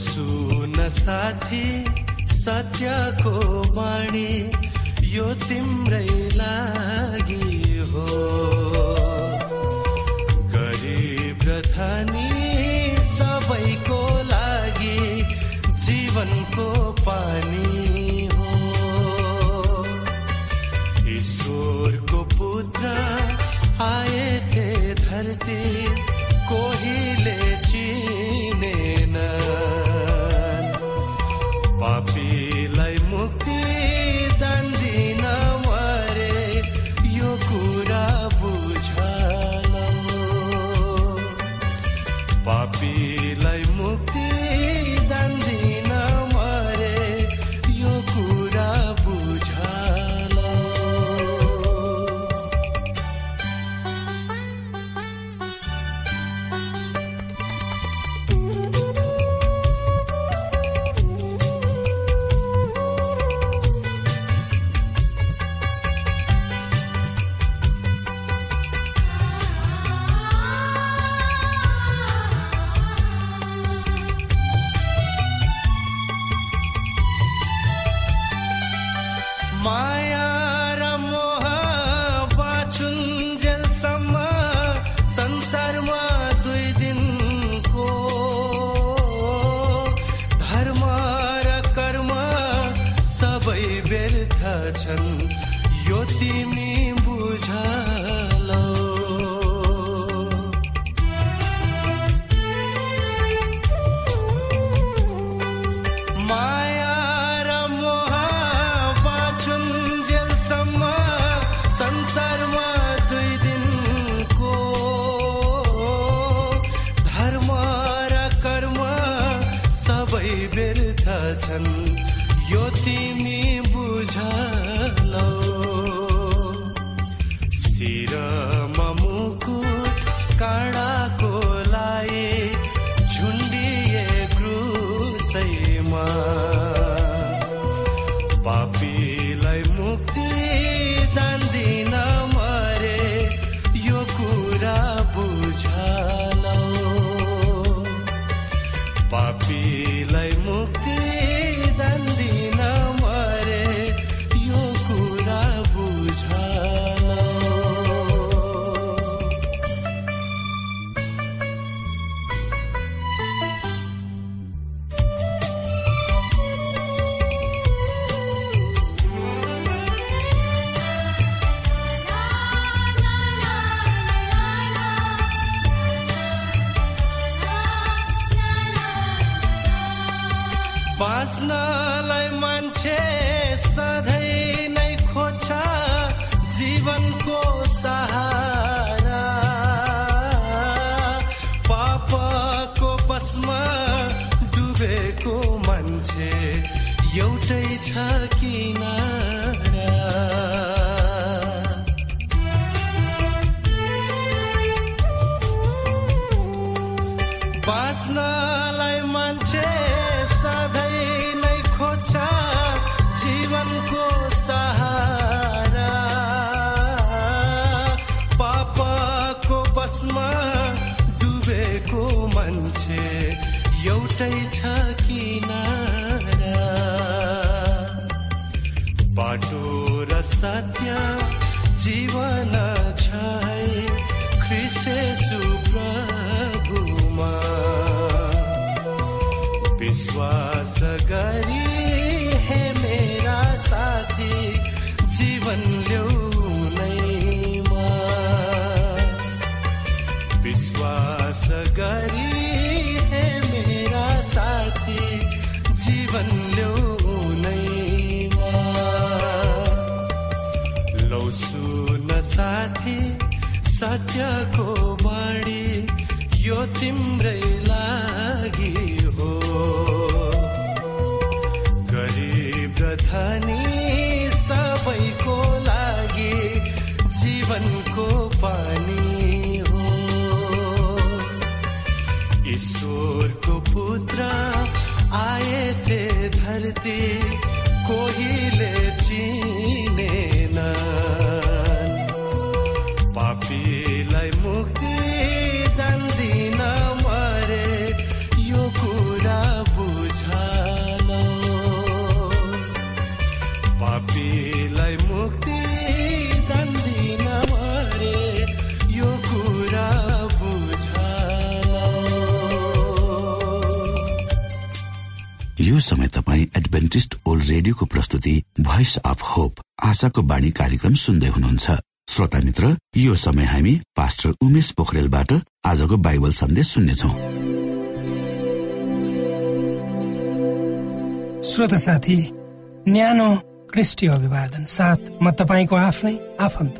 सुन साथी सत्यको बाणी यो तिम्रै लागि हो। गरिब धनी सबैको लागि जीवनको पानी 尘。बाँच्नलाई मान्छे सधैँ नै खोज्छ जीवनको सहारा। पापको बसमा डुबेको मान्छे एउटै छ किनारा जीवन छ। ख्रिस्टेसु प्रभुमा। विश्वास गरी हे मेरा साथी जीवन ल्याउनैमा विश्वास गरी सत्यको बाणी यो तिम्रै लागि हो। गरिब धनी सबैको लागि जीवनको पानी हो। ईश्वरको पुत्र आए थे धरती कोहीले चिनेन भोइस अफ होप आशाको बाणी कार्यक्रम सुन्दै हुनुहुन्छ। श्रोता मित्र यो समय हामी पास्टर उमेश पोखरेलबाट आजको बाइबल सन्देश सुन्नेछौ। श्रोत साथी न्यानो क्रिस्टी अभिवादन साथ म तपाईँको आफ्नै आफन्त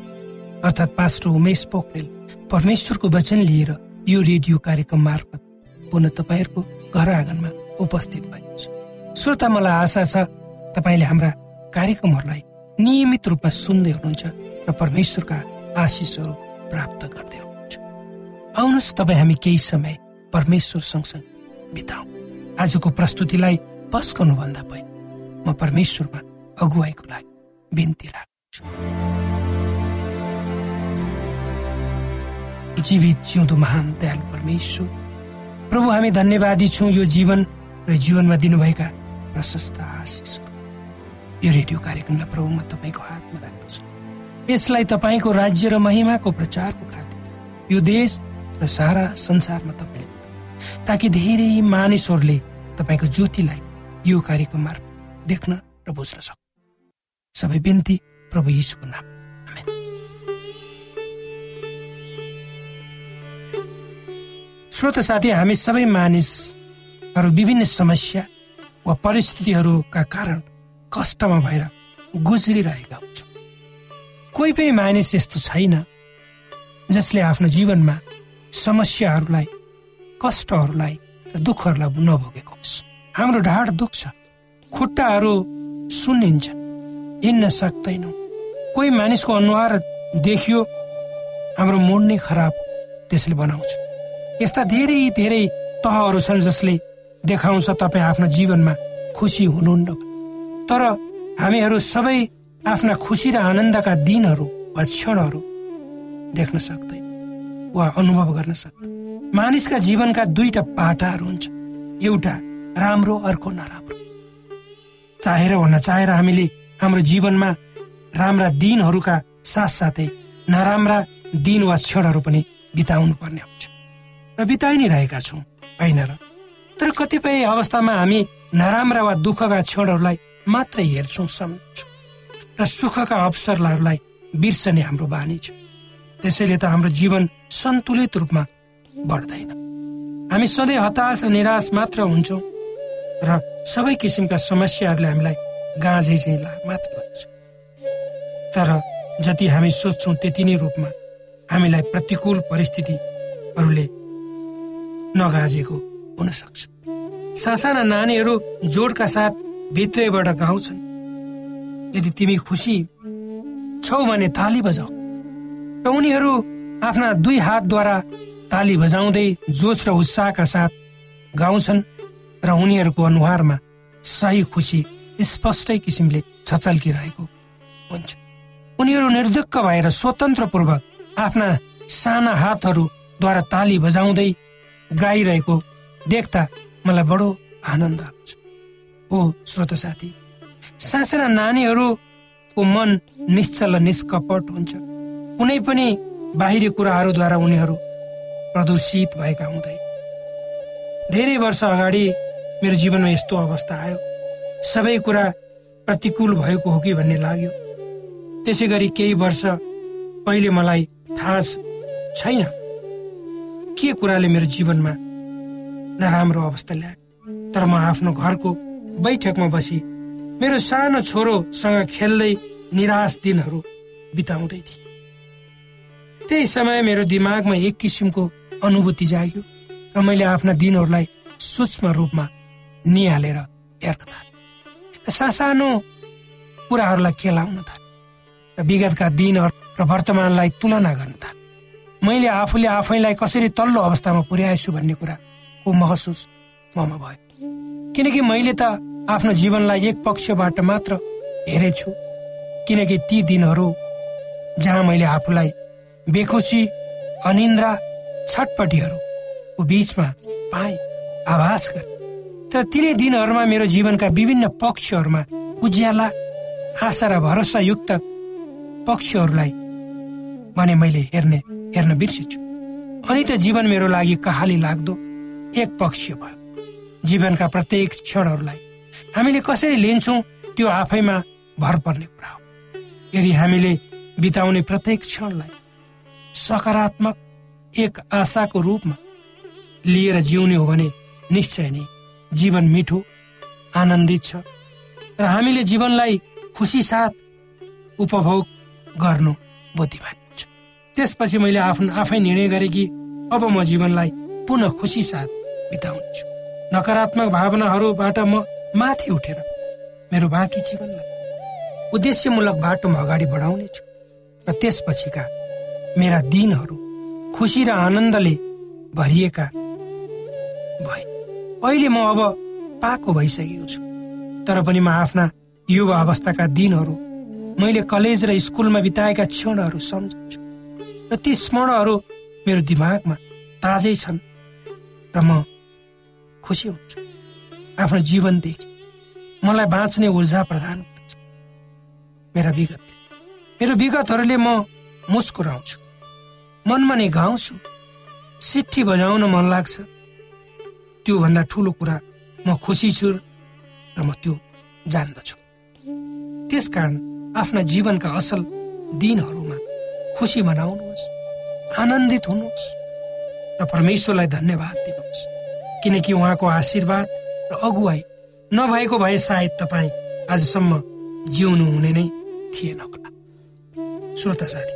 अर्थात् पास्टर उमेश पोखरेल परमेश्वरको वचन लिएर यो रेडियो कार्यक्रम मार्फत पुनः तपाईँहरूको घर आँगनमा उपस्थित भएको छु। श्रोता मलाई आशा छ तपाईँले हाम्रा कार्यक्रमहरूलाई नियमित रूपमा सुन्दै हुनुहुन्छ र परमेश्वरका आशिषहरू प्राप्त गर्दै हुनुहुन्छ। आउनुहोस् तपाईँ हामी केही समय परमेश्वर सँगसँगै बिताउँ। आजको प्रस्तुतिलाई पस गर्नुभन्दा पहिले म परमेश्वरमा अगुवाईको लागि बिन्ती राख्छु जीवित जिउँदो महान दयालु परमेश्वर प्रभु हामी धन्यवादी छौँ यो जीवन र जीवनमा दिनुभएका प्रशस्त आशिषहरू। यो रेडियो कार्यक्रमलाई प्रभु म तपाईँको हातमा राख्दछु। यसलाई तपाईँको राज्य र महिमाको प्रचारको खातिर यो देश र सारा संसारमा तपाईँले ताकि धेरै मानिसहरूले तपाईँको ज्योतिलाई यो कार्यक्रम देख्न र बुझ्न सक्नु। सबै बिन्ती प्रभु यीशुको नाम। श्रोत साथी हामी सबै मानिसहरू विभिन्न समस्या वा परिस्थितिहरूका कारण कष्टमा भएर गुज्रिरहेका हुन्छौँ। कोही पनि मानिस यस्तो छैन जसले आफ्नो जीवनमा समस्याहरूलाई कष्टहरूलाई र दुःखहरूलाई नभोगेको होस्। हाम्रो ढाड दुख्छ खुट्टाहरू सुन्निन्छ हिँड्न सक्दैनौँ। कोही मानिसको अनुहार देखियो हाम्रो मुड नै खराब त्यसले बनाउँछ। यस्ता धेरै धेरै तहहरू छन् जसले देखाउँछ तपाईँ आफ्नो जीवनमा खुसी हुनुहुन्न। तर हामीहरू सबै आफ्ना खुसी र आनन्दका दिनहरू वा क्षणहरू देख्न सक्दैन वा अनुभव गर्न सक्दैन। मानिसका जीवनका दुईटा पाटाहरू हुन्छ। एउटा राम्रो अर्को नराम्रो। चाहेर वा नचाहेर हामीले हाम्रो जीवनमा राम्रा दिनहरूका साथसाथै नराम्रा दिन वा क्षणहरू पनि बिताउनु पर्ने हुन्छ। र बिताइ नै रहेका छौँ होइन र? तर कतिपय अवस्थामा हामी नराम्रा वा दुःखका क्षणहरूलाई मात्रै हेर्छौँ सम्झौँ र सुखका अवसरहरूलाई बिर्सने हाम्रो बानी छ। त्यसैले त हाम्रो जीवन सन्तुलित रूपमा बढ्दैन। हामी सधैँ हताश र निराश मात्र हुन्छौँ र सबै किसिमका समस्याहरूले हामीलाई गाँझै चाहिँ मात्र लाग्छ। तर जति हामी सोध्छौँ त्यति नै रूपमा हामीलाई प्रतिकूल परिस्थितिहरूले नगाजेको हुन सक्छ सासाना नानीहरू जोडका साथ भित्रैबाट गाउँछन्। यदि तिमी खुसी छौ भने ताली बजाऊ र उनीहरू आफ्ना दुई हातद्वारा ताली बजाउँदै जोस र उत्साहका साथ गाउँछन् र उनीहरूको अनुहारमा सही खुसी स्पष्टै किसिमले छचल्किरहेको हुन्छ। उनीहरू निर्धक्क भएर स्वतन्त्रपूर्वक आफ्ना साना हातहरूद्वारा ताली बजाउँदै गाइरहेको देख्दा मलाई बडो आनन्द आउँछ। हो श्रोत साथी। सासाना नानीहरूको मन निश्चल निष्कपट हुन्छ। कुनै पनि बाहिरी कुराहरूद्वारा उनीहरू प्रदूषित भएका हुँदैन धेरै वर्ष अगाडि मेरो जीवनमा यस्तो अवस्था आयो। सबै कुरा प्रतिकूल भएको हो कि भन्ने लाग्यो। त्यसै गरी केही वर्ष पहिले मलाई थाहा छैन। के कुराले मेरो जीवनमा नराम्रो अवस्था ल्यायो। तर म आफ्नो घरको बैठकमा बसी मेरो सानो छोरोसँग खेल्दै निराश दिनहरू बिताउँदै थिएँ। त्यही समय मेरो दिमागमा एक किसिमको अनुभूति जाग्यो र मैले आफ्ना दिनहरूलाई सूक्ष्म रूपमा निहालेर हेर्न थालेँ सासानो कुराहरूलाई खेलाउन थालेँ र विगतका दिनहरू र वर्तमानलाई तुलना गर्न थालेँ। मैले आफूले आफैलाई कसरी तल्लो अवस्थामा पुर्याएछु भन्ने कुराको महसुस ममा भयो। किनकि मैले त आफ्नो जीवनलाई एक पक्षबाट मात्र हेरेछु। किनकि ती दिनहरू जहाँ मैले आफूलाई बेखुसी अनिन्द्रा छटपटीहरूको बिचमा पाएँ आभास गरे। तर तिनै दिनहरूमा मेरो जीवनका विभिन्न पक्षहरूमा उज्याला आशा र भरोसायुक्त पक्षहरूलाई भने मैले हेर्ने हेर्न बिर्सेछु। अनि त जीवन मेरो लागि कहाली लाग्दो एक पक्ष भयो। जीवनका प्रत्येक क्षणहरूलाई हामीले कसरी लिन्छौँ त्यो आफैमा भर पर्ने कुरा हो। यदि हामीले बिताउने प्रत्येक क्षणलाई सकारात्मक एक आशाको रूपमा लिएर जिउने हो भने निश्चय नै जीवन मिठो आनन्दित छ र हामीले जीवनलाई खुसी साथ उपभोग गर्नु बुद्धिमान हुन्छ। त्यसपछि मैले आफ्नो आफै निर्णय गरेँ कि अब म जीवनलाई पुनः खुसी साथ बिताउनेछु नकारात्मक भावनाहरूबाट म माथि उठेर मेरो बाँकी जीवनलाई उद्देश्यमूलक बाटोमा अगाडि बढाउनेछु र त्यसपछिका मेरा दिनहरू खुसी र आनन्दले भरिएका भए। अहिले म अब पाको भइसकेको छु तर पनि म आफ्ना युवा अवस्थाका दिनहरू मैले कलेज र स्कुलमा बिताएका क्षणहरू सम्झन्छु र ती स्मरणहरू मेरो दिमागमा ताजै छन् र म खुसी हुन्छु। आफ्नो जीवनदेखि मलाई बाँच्ने ऊर्जा प्रदान गर्दछ मेरा विगत मेरो विगतहरूले म मुस्कुराउँछु। मनमा नै गाउँछु। सिट्ठी बजाउन मन लाग्छ। त्योभन्दा ठुलो कुरा म खुसी छु र म त्यो जान्दछु। त्यसकारण आफ्ना जीवनका असल दिनहरूमा खुसी मनाउनुहोस् आनन्दित हुनुहोस्। र परमेश्वरलाई धन्यवाद दिनुहोस्। किनकि उहाँको आशीर्वाद र अगुवाई नभएको भए सायद तपाईँ आजसम्म जिउनु हुने नै थिएन होला। श्रोता साथी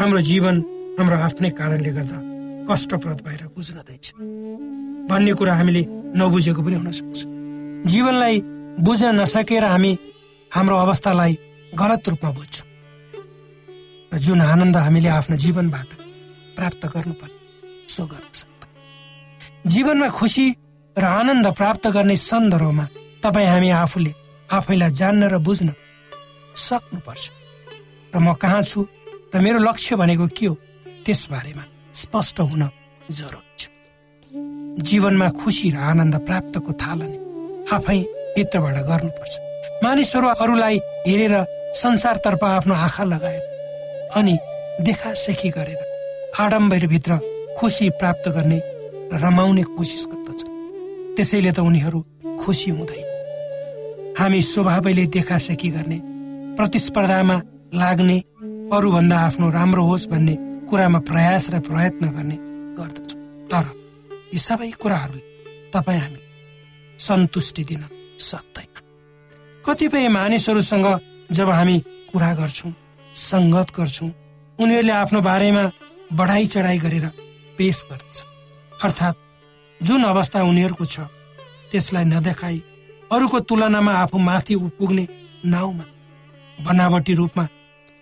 हाम्रो जीवन हाम्रो आफ्नै कारणले गर्दा कष्टप्रद भएर बुझ्नदैछ भन्ने कुरा हामीले नबुझेको पनि हुन सक्छ। जीवनलाई बुझ्न नसकेर हामी हाम्रो अवस्थालाई गलत रूपमा बुझ्छौँ। र जुन आनन्द हामीले आफ्नो जीवनबाट प्राप्त गर्नुपर्ने सो गर्न जीवनमा खुसी र आनन्द प्राप्त गर्ने सन्दर्भमा तपाईँ हामी आफूले आफैलाई जान्न र बुझ्न सक्नुपर्छ। र म कहाँ छु र मेरो लक्ष्य भनेको के हो त्यस बारेमा स्पष्ट हुन जरुरी छ। जीवनमा खुसी र आनन्द प्राप्तको थालनी आफै भित्रबाट गर्नुपर्छ। मानिसहरू अरूलाई हेरेर संसारतर्फ आफ्नो आँखा लगाएर अनि देखासेखी गरेर आडम्बरभित्र खुसी प्राप्त गर्ने रमाउने कोसिस गर्दछ। त्यसैले त उनीहरू खुसी हुँदैन। हामी स्वभावैले देखासेखी गर्ने प्रतिस्पर्धामा लाग्ने अरूभन्दा आफ्नो राम्रो होस् भन्ने कुरामा प्रयास र प्रयत्न गर्ने गर्दछौँ। तर यी सबै कुराहरूले तपाईँ हामी सन्तुष्टि दिन सक्दैन। कतिपय मानिसहरूसँग जब हामी कुरा गर्छौँ सङ्गत गर्छौँ उनीहरूले आफ्नो बारेमा बढाइ चढाइ गरेर पेश गर्दछ अर्थात् जुन अवस्था उनीहरूको छ त्यसलाई नदेखाई अरूको तुलनामा आफू माथि पुग्ने नाउँमा बनावटी रूपमा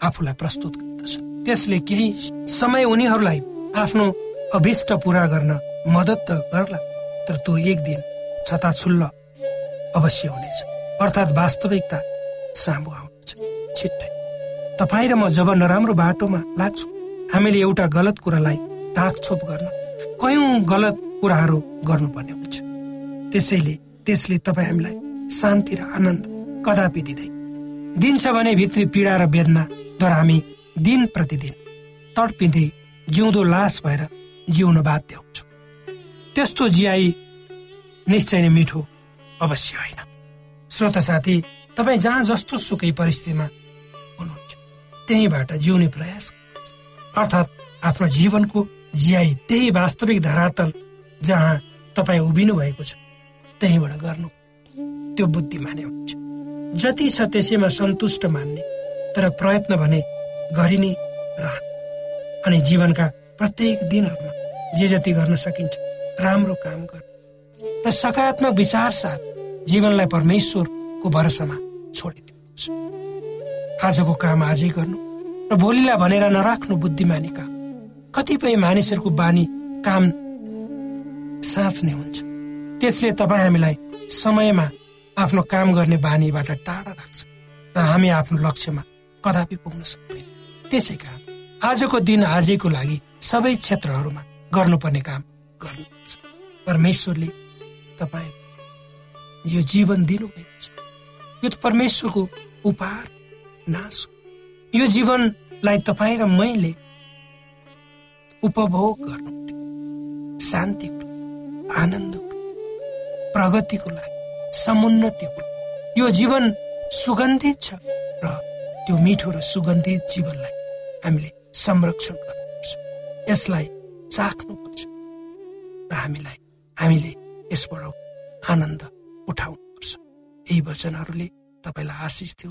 आफूलाई प्रस्तुत गर्दछ। त्यसले केही समय उनीहरूलाई आफ्नो अभिष्ट पुरा गर्न मद्दत त गर्ला तर त्यो एक दिन छताछुल्ल अवश्य हुनेछ। अर्थात् वास्तविकता सामु आउनेछ। छिट्टै। तपाईँ र म जब नराम्रो बाटोमा लाग्छु हामीले एउटा गलत कुरालाई ढाकछोप गर्न कयौँ गलत कुराहरू गर्नुपर्ने हुन्छ। त्यसैले त्यसले तपाईँ हामीलाई शान्ति र आनन्द कदापि दिँदैन। दिन्छ भने भित्री पीडा र वेदनाद्वारा हामी दिन प्रतिदिन तडपिँदै जिउँदो लास भएर जिउन बाध्य हुन्छौँ। त्यस्तो जियाई निश्चय नै मिठो अवश्य होइन। श्रोत साथी तपाईँ जहाँ जस्तो सुकै परिस्थितिमा हुनुहुन्छ त्यहीबाट जिउने प्रयास अर्थात् आफ्नो जीवनको जियाई त्यही वास्तविक धरातल जहाँ तपाईँ उभिनु भएको छ त्यहीबाट गर्नु। त्यो बुद्धिमानी हुन्छ। जति छ त्यसैमा सन्तुष्ट मान्ने तर प्रयत्न भने गरि नै अनि जीवनका प्रत्येक दिनहरूमा जे जति गर्न सकिन्छ राम्रो काम गर्नु। र सकारात्मक विचार साथ जीवनलाई परमेश्वरको भरोसामा छोडिदिनुपर्छ आजको काम आजै गर्नु र भोलिलाई भनेर नराख्नु बुद्धिमानी काम कतिपय मानिसहरूको बानी काम साँच्ने हुन्छ। त्यसले तपाईँ हामीलाई समयमा आफ्नो काम गर्ने बानीबाट टाढा राख्छ र हामी आफ्नो लक्ष्यमा कदापि पुग्न सक्दैन। त्यसै कारण आजको दिन आजैको लागि सबै क्षेत्रहरूमा गर्नुपर्ने काम गर्नुपर्छ परमेश्वरले तपाईँ यो जीवन दिनुभएको छ। यो त परमेश्वरको उपहार नाश यो जीवनलाई तपाईँ र मैले उपभोग गर्नु शान्तिको आनन्दको प्रगतिको लागि समुन्नतिको यो जीवन सुगन्धित छ र त्यो मिठो र सुगन्धित जीवनलाई हामीले संरक्षण गर्नुपर्छ यसलाई चाख्नुपर्छ र हामीलाई हामीले यसबाट आनन्द उठाउनुपर्छ यही वचनहरूले तपाईँलाई आशिष दिउ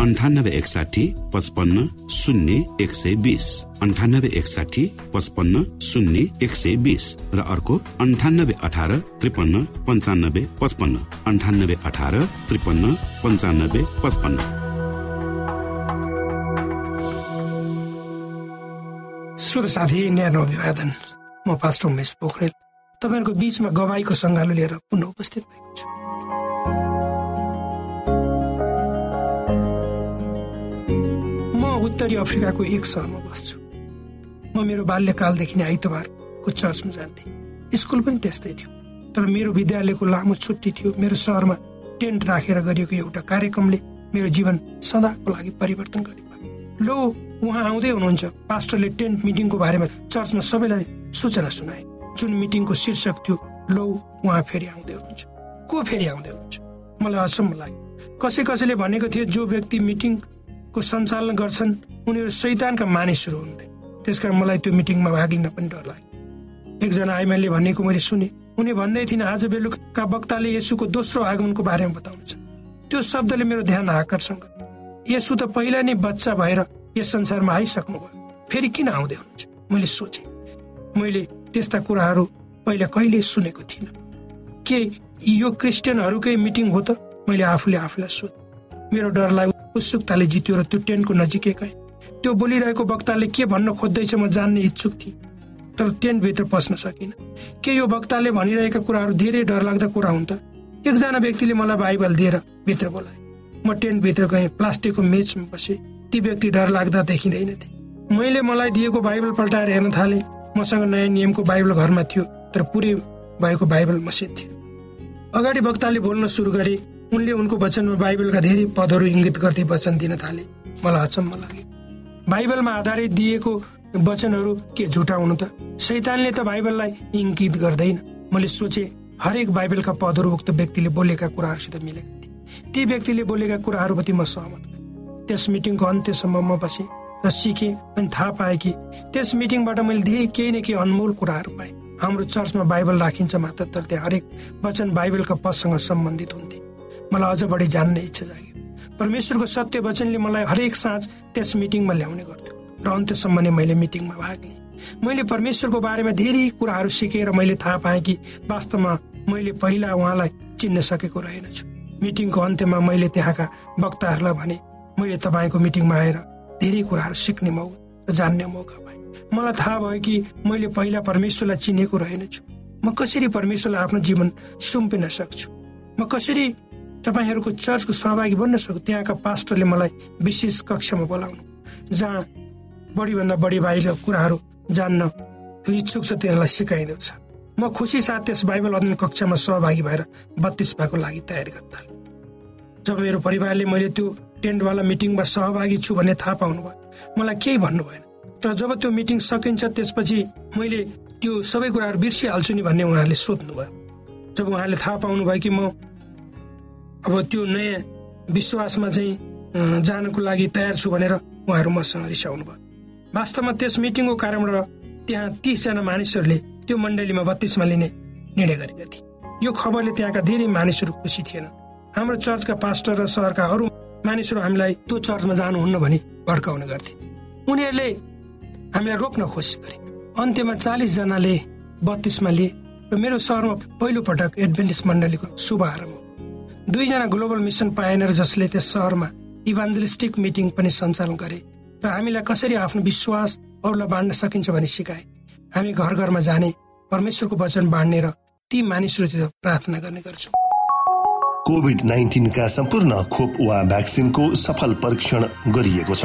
अन्ठानब्बे एकसाठी पचपन्न शून्य एक सय बिस। अन्ठानब्बे एकसाठी पचपन्न शून्य एक सय बिस। र अर्को अन्ठानब्बे अठार त्रिपन्न पन्चानब्बे पचपन्न। अन्ठानब्बे अठार त्रिपन्न पन्चानब्बे पचपन्न। श्रोत साथी न्यानो अभिवादन। म पास्टर उमेश पोखरेल। तपाईँहरूको बिचमा गवाईको सङ्गालो लिएर पुनः उपस्थित भएको छु। उत्तरी अफ्रिकाको एक सहरमा बस्छु। म मेरो बाल्यकालदेखि नै आइतबारको चर्चमा जान्थेँ। स्कुल पनि त्यस्तै थियो। तर मेरो विद्यालयको लामो छुट्टी थियो। मेरो सहरमा टेन्ट राखेर गरिएको एउटा कार्यक्रमले मेरो जीवन सदाको लागि परिवर्तन गर्ने लो उहाँ आउँदै हुनुहुन्छ। पास्टरले टेन्ट मिटिङको बारेमा चर्चमा सबैलाई सूचना सुनाए। जुन मिटिङको शीर्षक थियो लौ उहाँ फेरि आउँदै हुनुहुन्छ। को फेरि आउँदै हुनुहुन्छ? मलाई अचम्म लाग्यो। कसै कसैले भनेको थियो जो व्यक्ति मिटिङ को सञ्चालन गर्छन् उनीहरू शैतानका मानिसहरू हुन्। त्यसकारण मलाई त्यो मिटिङमा भाग लिन पनि डर लाग्यो। एकजना आइमाले भनेको मैले सुने। उनी भन्दै थिइन् आज बेलुका वक्ताले यसुको दोस्रो आगमनको बारेमा बताउनुहुन्छ त्यो शब्दले मेरो ध्यान आकर्षण गर्यो यसु त पहिला नै बच्चा भएर यस संसारमा आइसक्नु भयो फेरि किन आउँदै हुनुहुन्छ? मैले सोचेँ। मैले त्यस्ता कुराहरू पहिला कहिले सुनेको थिइनँ। के यो क्रिस्चियनहरूकै मिटिङ हो त? मैले आफूले आफूलाई सोध। मेरो डरलाई उत्सुकताले जित्यो र त्यो टेन्टको नजिकै गएँ त्यो बोलिरहेको वक्ताले के भन्न खोज्दैछ म जान्ने इच्छुक थिएँ तर टेन्टभित्र पस्न सकिनँ। के यो वक्ताले भनिरहेका कुराहरू धेरै डरलाग्दा कुरा हुन् त? एकजना व्यक्तिले मलाई बाइबल दिएर भित्र बोलाए। म टेन्टभित्र गएँ प्लास्टिकको मेचमा बसेँ। ती व्यक्ति डर लाग्दा देखिँदैनथे मैले मलाई दिएको बाइबल पल्टाएर हेर्न थालेँ। मसँग नयाँ नियमको बाइबल घरमा थियो तर पुरै भएको बाइबल मसिद थियो। अगाडि वक्ताले बोल्न सुरु गरे उनले उनको वचनमा बाइबलका धेरै पदहरू इङ्गित गर्दै वचन दिन थाले। मलाई अचम्म लाग्यो। बाइबलमा आधारित दिएको वचनहरू के झुटा हुनु त? शैतानले त बाइबललाई इङ्कित गर्दैन। मैले सोचे हरेक बाइबलका पदहरू उक्त व्यक्तिले बोलेका कुराहरूसित मिलेका थिए। ती व्यक्तिले बोलेका कुराहरूप्रति म सहमत त्यस मिटिङको अन्त्यसम्म म बसेँ र सिकेँ अनि थाहा पाएँ कि त्यस मिटिङबाट मैले धेरै केही न केही अनमोल कुराहरू पाएँ। हाम्रो चर्चमा बाइबल राखिन्छ मात्र तर त्यहाँ हरेक वचन बाइबलका पदसँग सम्बन्धित हुन्थे। मलाई अझ बढी जान्ने इच्छा जाग्यो। परमेश्वरको सत्य वचनले मलाई हरेक साँझ त्यस मिटिङमा ल्याउने गर्थ्यो र अन्त्यसम्म नै मैले मिटिङमा भाग। लिएँ मैले परमेश्वरको बारेमा धेरै कुराहरू सिकेर मैले थाहा पाएँ कि वास्तवमा मैले पहिला उहाँलाई चिन्न सकेको रहेनछु। मिटिङको अन्त्यमा मैले त्यहाँका वक्ताहरूलाई भने मैले तपाईँको मिटिङमा आएर धेरै कुराहरू सिक्ने मौका र जान्ने मौका पाएँ। मलाई थाहा भयो कि मैले पहिला परमेश्वरलाई चिनेको रहेनछु। म कसरी परमेश्वरलाई आफ्नो जीवन सुम्पिन सक्छु? म कसरी तपाईँहरूको चर्चको सहभागी बन्न सक्छु त्यहाँका पास्टरले मलाई विशेष कक्षामा बोलाउनु। जहाँ बढीभन्दा बढी बाहिर कुराहरू जान्न इच्छुक छ तिनीहरूलाई सिकाइँदछ म खुसी साथ त्यस बाइबल अध्ययन कक्षामा सहभागी भएर बत्तीस भागको लागि तयारी थालेँ जब मेरो परिवारले मैले त्यो टेन्टवाला मिटिङमा सहभागी छु भन्ने थाहा पाउनु भयो मलाई केही भन्नु भएन। तर जब त्यो मिटिङ सकिन्छ त्यसपछि मैले त्यो सबै कुराहरू बिर्सिहाल्छु नि भन्ने उहाँहरूले सोध्नुभयो। जब उहाँले थाहा पाउनु भयो कि म अब त्यो नयाँ विश्वासमा चाहिँ जानको लागि तयार छु भनेर उहाँहरू मसँग रिसाउनु भयो। वास्तवमा त्यस मिटिङको कारणबाट त्यहाँ तिसजना मानिसहरूले त्यो मण्डलीमा बत्तीसमा लिने निर्णय गरेका थिए। यो खबरले त्यहाँका धेरै मानिसहरू खुसी थिएनन् हाम्रो चर्चका पास्टर र सहरका अरू मानिसहरू हामीलाई त्यो चर्चमा जानुहुन्न भनी भड्काउने गर्थे। उनीहरूले हामीलाई रोक्न कोसिस गरे। अन्त्यमा चालिसजनाले बत्तीसमा लिए र मेरो सहरमा पहिलो पटक एडभेन्टिस मण्डलीको शुभ आरम्भ दुईजना ग्लोबल मिसन पाएनर जसले त्यस सहरमा इभान्जलिस्टिक मिटिङ पनि सञ्चालन गरे र हामीलाई कसरी आफ्नो विश्वास अरूलाई बाँड्न सकिन्छ भनी सिकाए। हामी घर घरमा जाने परमेश्वरको वचन बाँड्ने र ती मानिसहरूतिर प्रार्थना गर्ने गर्छौँ। कोभिड नाइन्टिनका सम्पूर्ण खोप वा भ्याक्सिनको सफल परीक्षण गरिएको छ।